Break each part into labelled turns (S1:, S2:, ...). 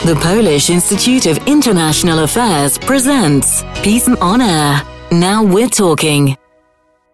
S1: The Polish Institute of International Affairs presents Peace on Air. Now we're talking.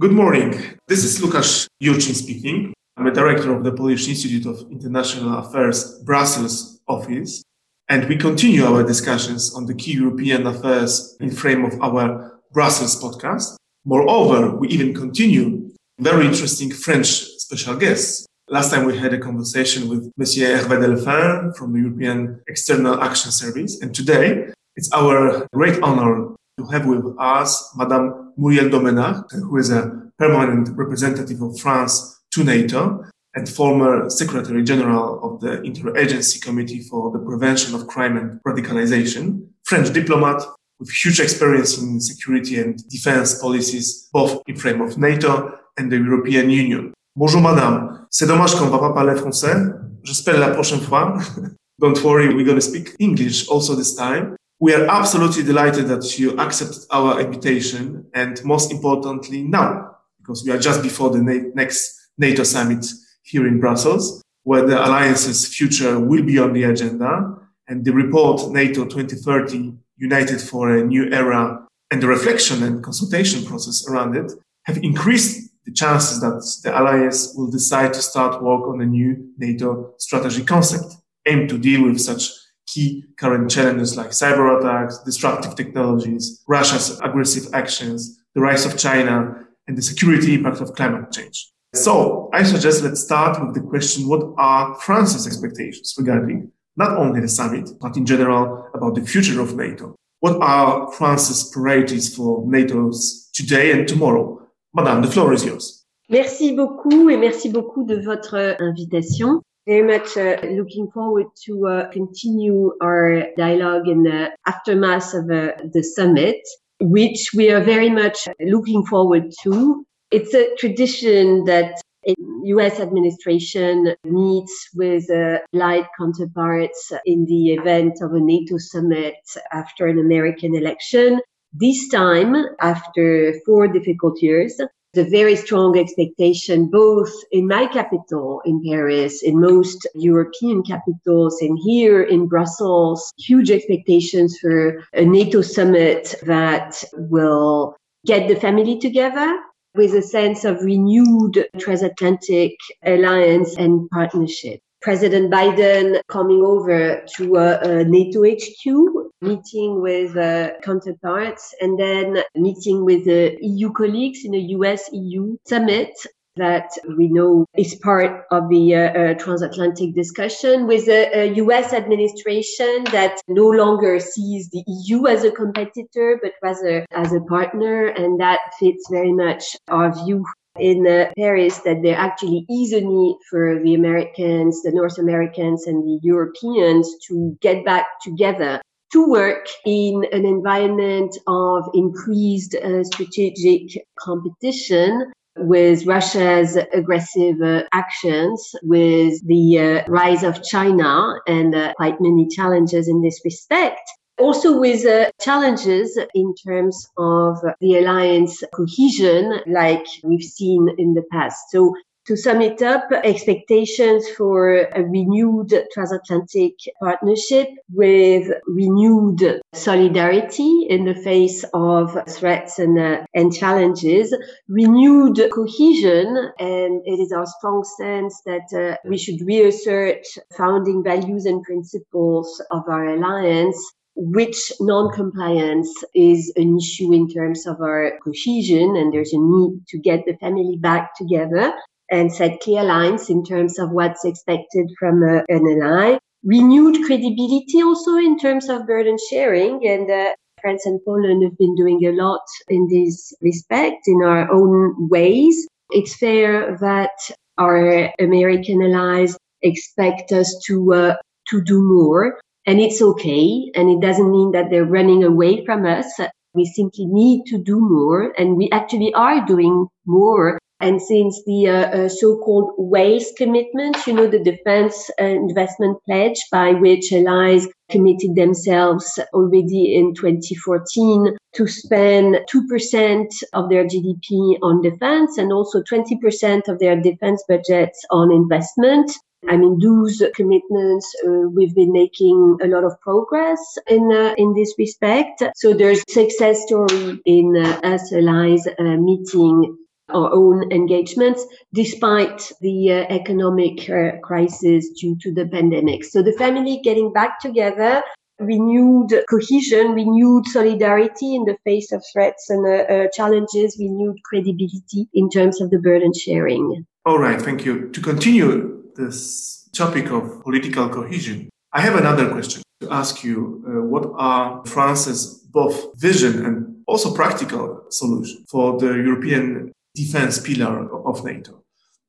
S2: Good morning. This is Lukasz Jurczyszyn speaking. I'm a director of the Polish Institute of International Affairs Brussels office, and we continue our discussions on the key European affairs in frame of our Brussels podcast. Moreover, we even continue very interesting French special guests. Last time we had a conversation with Monsieur Hervé Delphin from the European External Action Service. And today it's our great honor to have with us Madame Muriel Domenach, who is a permanent representative of France to NATO and former Secretary General of the Interagency Committee for the Prevention of Crime and Radicalization, French diplomat with huge experience in security and defense policies, both in frame of NATO and the European Union. Bonjour madame, c'est dommage qu'on va pas parler français. J'espère la prochaine fois. Don't worry, we're going to speak English also this time. We are absolutely delighted that you accepted our invitation and most importantly now, because we are just before the na- next NATO summit here in Brussels, where the alliance's future will be on the agenda and the report NATO 2030 United for a New Era and the reflection and consultation process around it have increased the chances that the allies will decide to start work on a new NATO strategy concept aimed to deal with such key current challenges like cyber attacks, disruptive technologies, Russia's aggressive actions, the rise of China, and the security impact of climate change. So I suggest let's start with the question, what are France's expectations regarding not only the summit, but in general about the future of NATO? What are France's priorities for NATO's today and tomorrow? Madame, the floor is yours.
S3: Merci beaucoup et merci beaucoup de votre euh, invitation. Very much uh, looking forward to uh, continue our dialogue in the aftermath of uh, the summit, which we are very much looking forward to. It's a tradition that a U.S. administration meets with uh, light counterparts in the event of a NATO summit after an American election. This time, after four difficult years, the very strong expectation both in my capital in Paris, in most European capitals, and here in Brussels, huge expectations for a NATO summit that will get the family together with a sense of renewed transatlantic alliance and partnership. President Biden coming over to a, a NATO HQ, meeting with uh, counterparts, and then meeting with the EU colleagues in a US EU summit that we know is part of the uh, uh, transatlantic discussion with a, a, US administration that no longer sees the EU as a competitor, but rather as a partner. And that fits very much our view in uh, Paris that there actually is a need for the Americans, the North Americans and the Europeans to get back together to work in an environment of increased uh, strategic competition with Russia's aggressive uh, actions, with the uh, rise of China and uh, quite many challenges in this respect also with uh, challenges in terms of the alliance cohesion, like we've seen in the past. So to sum it up, expectations for a renewed transatlantic partnership with renewed solidarity in the face of threats and, uh, and challenges, renewed cohesion, and it is our strong sense that uh, we should reassert founding values and principles of our alliance which non-compliance is an issue in terms of our cohesion and there's a need to get the family back together and set clear lines in terms of what's expected from a, an ally. Renewed credibility also in terms of burden sharing and uh, France and Poland have been doing a lot in this respect in our own ways. It's fair that our American allies expect us to uh, to do more and it's okay. And it doesn't mean that they're running away from us. We simply need to do more and we actually are doing more. And since the uh, uh, so-called Wales commitment, you know, the defense uh, investment pledge by which allies committed themselves already in 2014 to spend 2% of their GDP on defense and also 20% of their defense budgets on investment I mean, those commitments, uh, we've been making a lot of progress in uh, in this respect. So there's success story in uh, us allies uh, meeting our own engagements despite the uh, economic uh, crisis due to the pandemic. So the family getting back together renewed cohesion, renewed solidarity in the face of threats and uh, uh, challenges, renewed credibility in terms of the burden sharing.
S2: All right, thank you. To continue this topic of political cohesion, I have another question to ask you. Uh, what are France's both vision and also practical solution for the European defense pillar of NATO?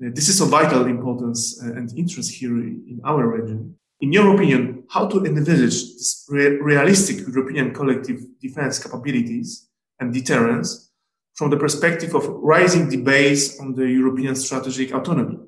S2: This is of vital importance uh, and interest here in our region. In your opinion, how to envisage this re- realistic European collective defense capabilities and deterrence from the perspective of rising debates on the European strategic autonomy?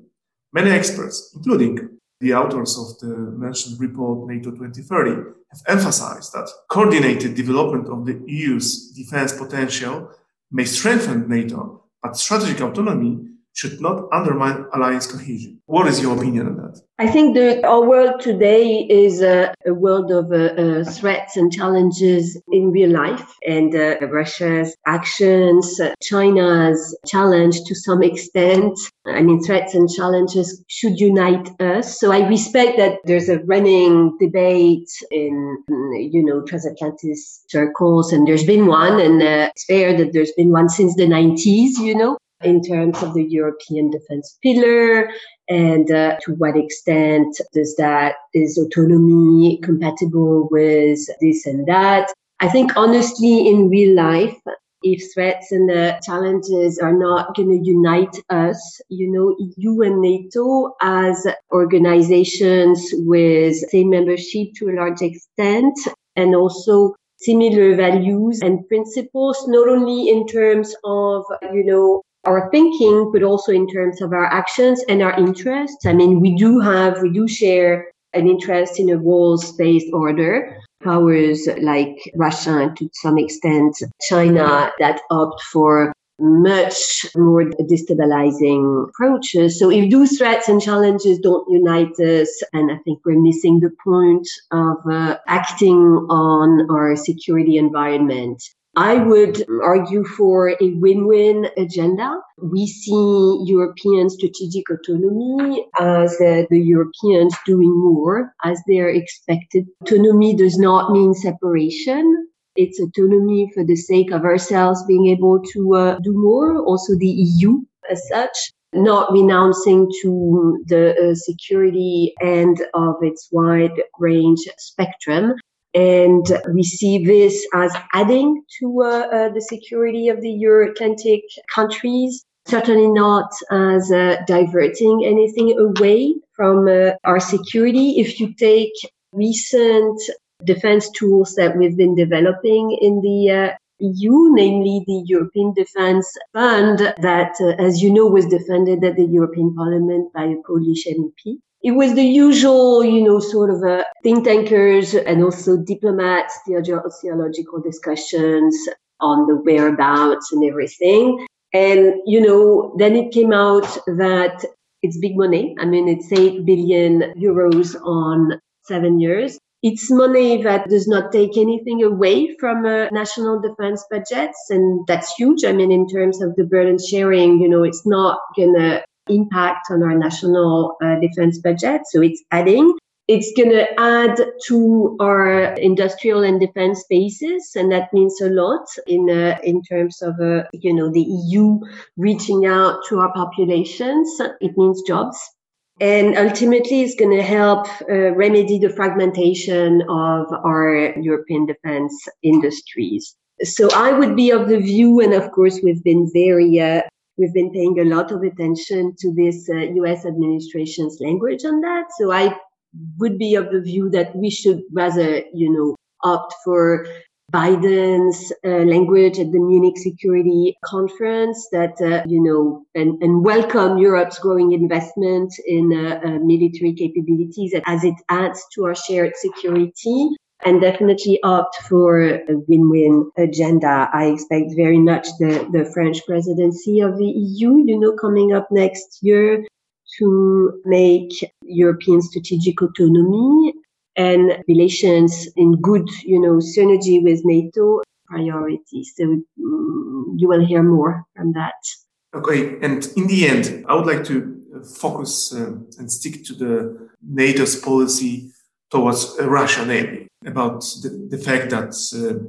S2: Many experts, including the authors of the mentioned report NATO 2030, have emphasized that coordinated development of the EU's defense potential may strengthen NATO, but strategic autonomy should not undermine alliance cohesion. What is your opinion on that?
S3: I think that our world today is a, a world of uh, uh, threats and challenges in real life, and uh, Russia's actions, uh, China's challenge to some extent. I mean, threats and challenges should unite us. So I respect that there's a running debate in, you know, transatlantic circles, and there's been one, and uh, it's fair that there's been one since the 90s, you know in terms of the European defense pillar and uh, to what extent does that is autonomy compatible with this and that. I think honestly in real life, if threats and uh, challenges are not going to unite us, you know, EU and NATO as organizations with same membership to a large extent and also similar values and principles, not only in terms of, you know, our thinking, but also in terms of our actions and our interests. I mean, we do have, we do share an interest in a rules-based order. Powers like Russia and to some extent China that opt for much more destabilizing approaches. So if those threats and challenges don't unite us, and I think we're missing the point of uh, acting on our security environment I would argue for a win-win agenda. We see European strategic autonomy as uh, the Europeans doing more as they're expected. Autonomy does not mean separation. It's autonomy for the sake of ourselves being able to uh, do more. Also the EU as such not renouncing to the uh, security end of its wide range spectrum, and we see this as adding to uh, uh, the security of the Euro-Atlantic countries, certainly not as uh, diverting anything away from uh, our security. If you take recent defense tools that we've been developing in the uh, EU, namely the European Defence Fund that, uh, as you know, was defended at the European Parliament by a Polish MEP it was the usual, you know, sort of uh, think tankers and also diplomats, theological discussions on the whereabouts and everything. And, you know, then it came out that it's big money. I mean, it's 8 billion euros on seven years. It's money that does not take anything away from uh, national defense budgets. And that's huge. I mean, in terms of the burden sharing, you know, it's not going to impact on our national uh, defense budget. So it's adding. It's going to add to our industrial and defense bases, and that means a lot in uh, in terms of uh, you know the EU reaching out to our populations. It means jobs, and ultimately it's going to help uh, remedy the fragmentation of our European defense industries. So I would be of the view, and of course we've been very uh, We've been paying a lot of attention to this uh, US administration's language on that. So I would be of the view that we should rather, you know, opt for Biden's uh, language at the Munich Security Conference that, uh, you know, and, and, welcome Europe's growing investment in uh, uh military capabilities as it adds to our shared security and definitely opt for a win-win agenda. I expect very much the, the French presidency of the EU, you know, coming up next year to make European strategic autonomy and relations in good, you know, synergy with NATO priority. So mm, you will hear more from that.
S2: Okay. And in the end, I would like to focus uh, and stick to the NATO's policy towards Russia, namely about the, the fact that uh,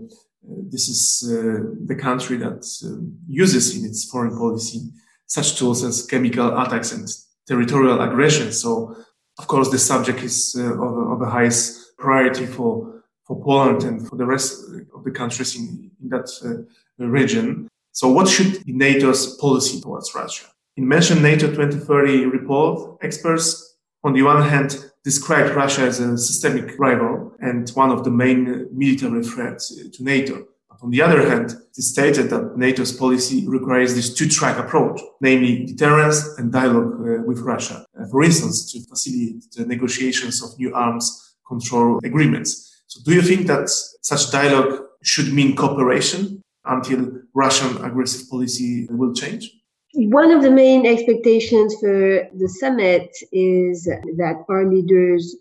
S2: this is uh, the country that uh, uses in its foreign policy such tools as chemical attacks and territorial aggression. So, of course, the subject is uh, of, of the highest priority for, for Poland and for the rest of the countries in, in that uh, region. So what should be NATO's policy towards Russia? In mentioned NATO 2030 report, experts on the one hand described Russia as a systemic rival and one of the main military threats to NATO. On the other hand, it is stated that NATO's policy requires this two-track approach, namely deterrence and dialogue uh, with Russia. Uh, for instance, to facilitate the negotiations of new arms control agreements. So do you think that such dialogue should mean cooperation until Russian aggressive policy will change?
S3: One of the main expectations for the summit is that our leaders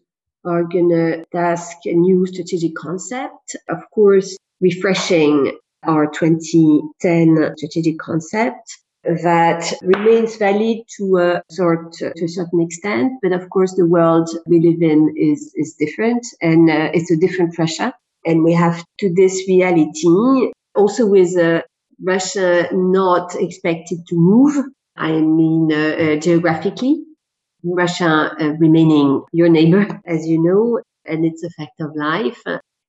S3: are going to task a new strategic concept. Of course, refreshing our 2010 strategic concept that remains valid to a sort to a certain extent but of course the world we live in is is different and uh, it's a different pressure, and we have to this reality also with uh, Russia not expected to move I mean uh, uh geographically Russia uh, remaining your neighbor as you know and it's a fact of life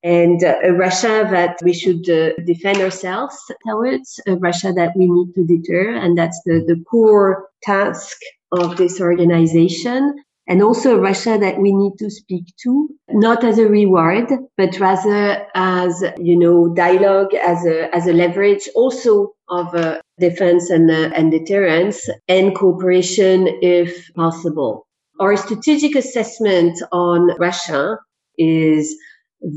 S3: and uh, Russia that we should defend ourselves towards, a Russia that we need to deter. And that's the, the core task of this organization. And also a Russia that we need to speak to, not as a reward, but rather as, you know, dialogue, as a, as a leverage also of uh, defense and, uh, and deterrence and cooperation if possible. Our strategic assessment on Russia is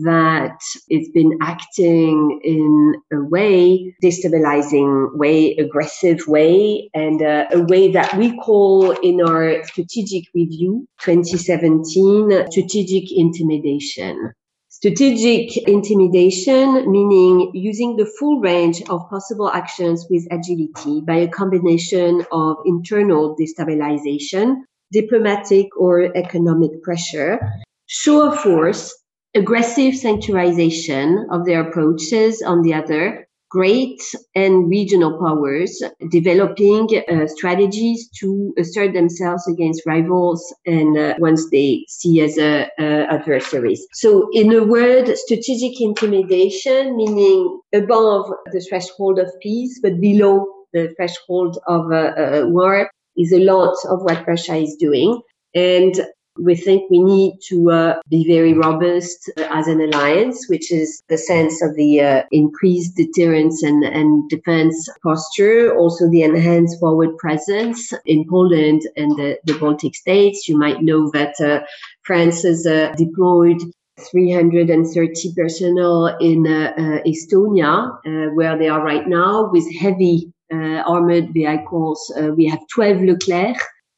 S3: that it's been acting in a way, destabilizing way, aggressive way, and uh, a way that we call in our strategic review 2017 strategic intimidation. Strategic intimidation, meaning using the full range of possible actions with agility by a combination of internal destabilization, diplomatic or economic pressure, show of force, aggressive sanctuarization of their approaches on the other, great and regional powers developing uh, strategies to assert themselves against rivals and uh, once they see as uh, adversaries. So in a word, strategic intimidation, meaning above the threshold of peace, but below the threshold of uh, uh, war is a lot of what Russia is doing. And we think we need to uh, be very robust uh, as an alliance, which is the sense of the uh, increased deterrence and, and defense posture, also the enhanced forward presence in Poland and the, the Baltic states. You might know that uh, France has uh, deployed 330 personnel in uh, Estonia, where they are right now with heavy armored vehicles. we have 12 Leclerc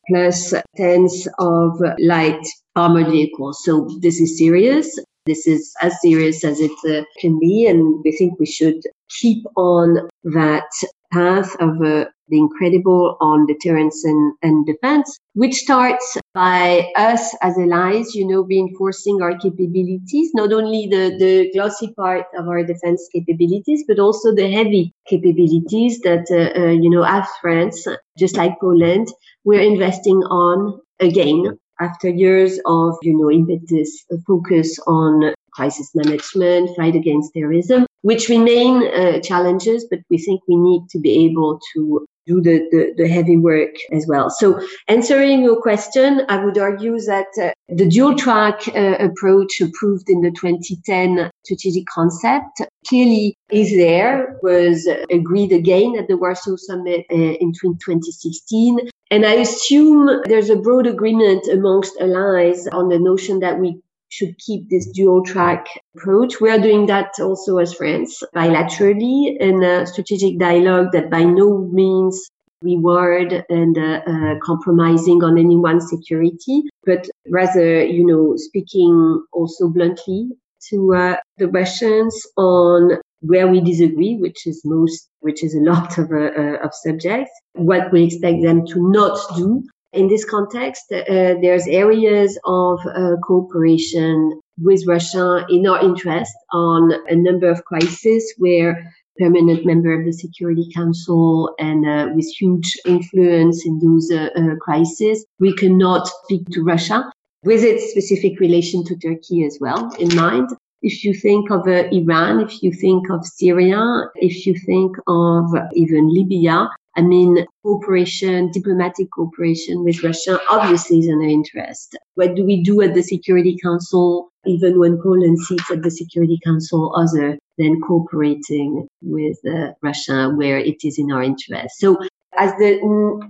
S3: plus tens of light armored vehicles. So this is serious. This is as serious as it uh, can be. And we think we should keep on that path of uh, the incredible on deterrence and, and defense, which starts by us as allies, you know, reinforcing our capabilities, not only the, the glossy part of our defense capabilities, but also the heavy capabilities that, uh, uh, you know, as France, just like Poland, we're investing on again after years of, you know, impetus focus on crisis management, fight against terrorism, which remain uh, challenges, but we think we need to be able to do the, the, the, heavy work as well. So answering your question, I would argue that uh, the dual track uh, approach approved in the 2010 strategic concept clearly is there, was agreed again at the Warsaw Summit uh, in 2016. And I assume there's a broad agreement amongst allies on the notion that we should keep this dual track approach. We are doing that also as France bilaterally in a strategic dialogue that by no means reward and uh, uh, compromising on anyone's security, but rather, you know, speaking also bluntly to uh, the Russians on where we disagree, which is most, which is a lot of, uh, uh, of subjects, what we expect them to not do. In this context, uh, there's areas of uh, cooperation with Russia in our interest on a number of crises where permanent member of the Security Council and uh, with huge influence in those uh, uh, crises, we cannot speak to Russia with its specific relation to Turkey as well in mind. If you think of uh, Iran, if you think of Syria, if you think of even Libya, I mean, cooperation, diplomatic cooperation with Russia obviously is an interest. What do we do at the Security Council, even when Poland sits at the Security Council, other than cooperating with uh, Russia where it is in our interest? So as the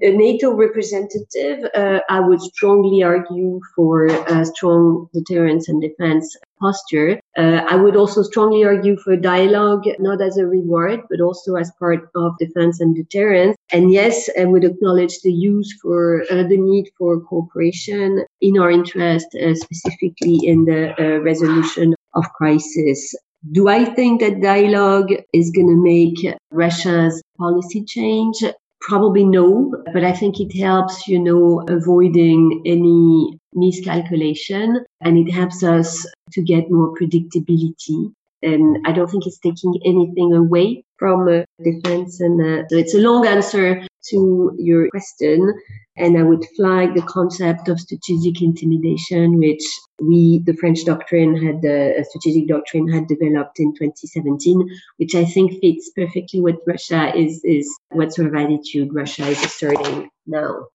S3: NATO representative, uh, I would strongly argue for a strong deterrence and defense posture. Uh, I would also strongly argue for dialogue, not as a reward, but also as part of defense and deterrence. And yes, I would acknowledge the use for uh, the need for cooperation in our interest, uh, specifically in the uh, resolution of crisis. Do I think that dialogue is going to make Russia's policy change? Probably no, but I think it helps, you know, avoiding any miscalculation and it helps us to get more predictability. And I don't think it's taking anything away from uh, defense. And uh, so it's a long answer to your question. And I would flag the concept of strategic intimidation, which we, the French doctrine had, the strategic doctrine had developed in 2017, which I think fits perfectly with Russia is, is what sort of attitude Russia is asserting now.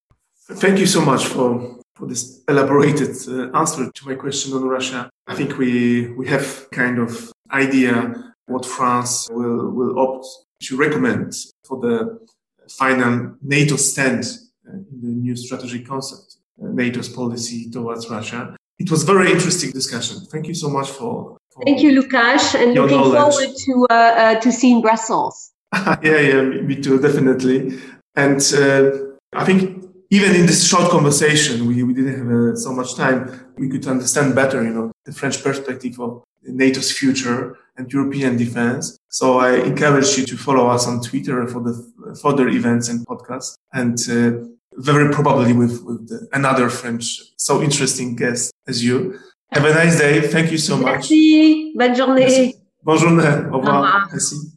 S2: Thank you so much for for this elaborated uh, answer to my question on Russia. I think we we have kind of idea what France will will opt to recommend for the final NATO stand uh, in the new strategic concept, uh, NATO's policy towards Russia. It was very interesting discussion. Thank you so much for. for
S3: Thank you, Lukasz, and looking knowledge. forward to uh, uh, to seeing Brussels.
S2: yeah, yeah, me too, definitely. And uh, I think even in this short conversation, we, we didn't have uh, so much time. We could understand better, you know, the French perspective of NATO's future and European defense. So I encourage you to follow us on Twitter for the further events and podcasts and uh, very probably with, with the, another French, so interesting guest as you. Have a nice day. Thank you so much.
S3: Merci. Bonne journée.
S2: Merci. Bonne journée. Au revoir. Au revoir. Merci.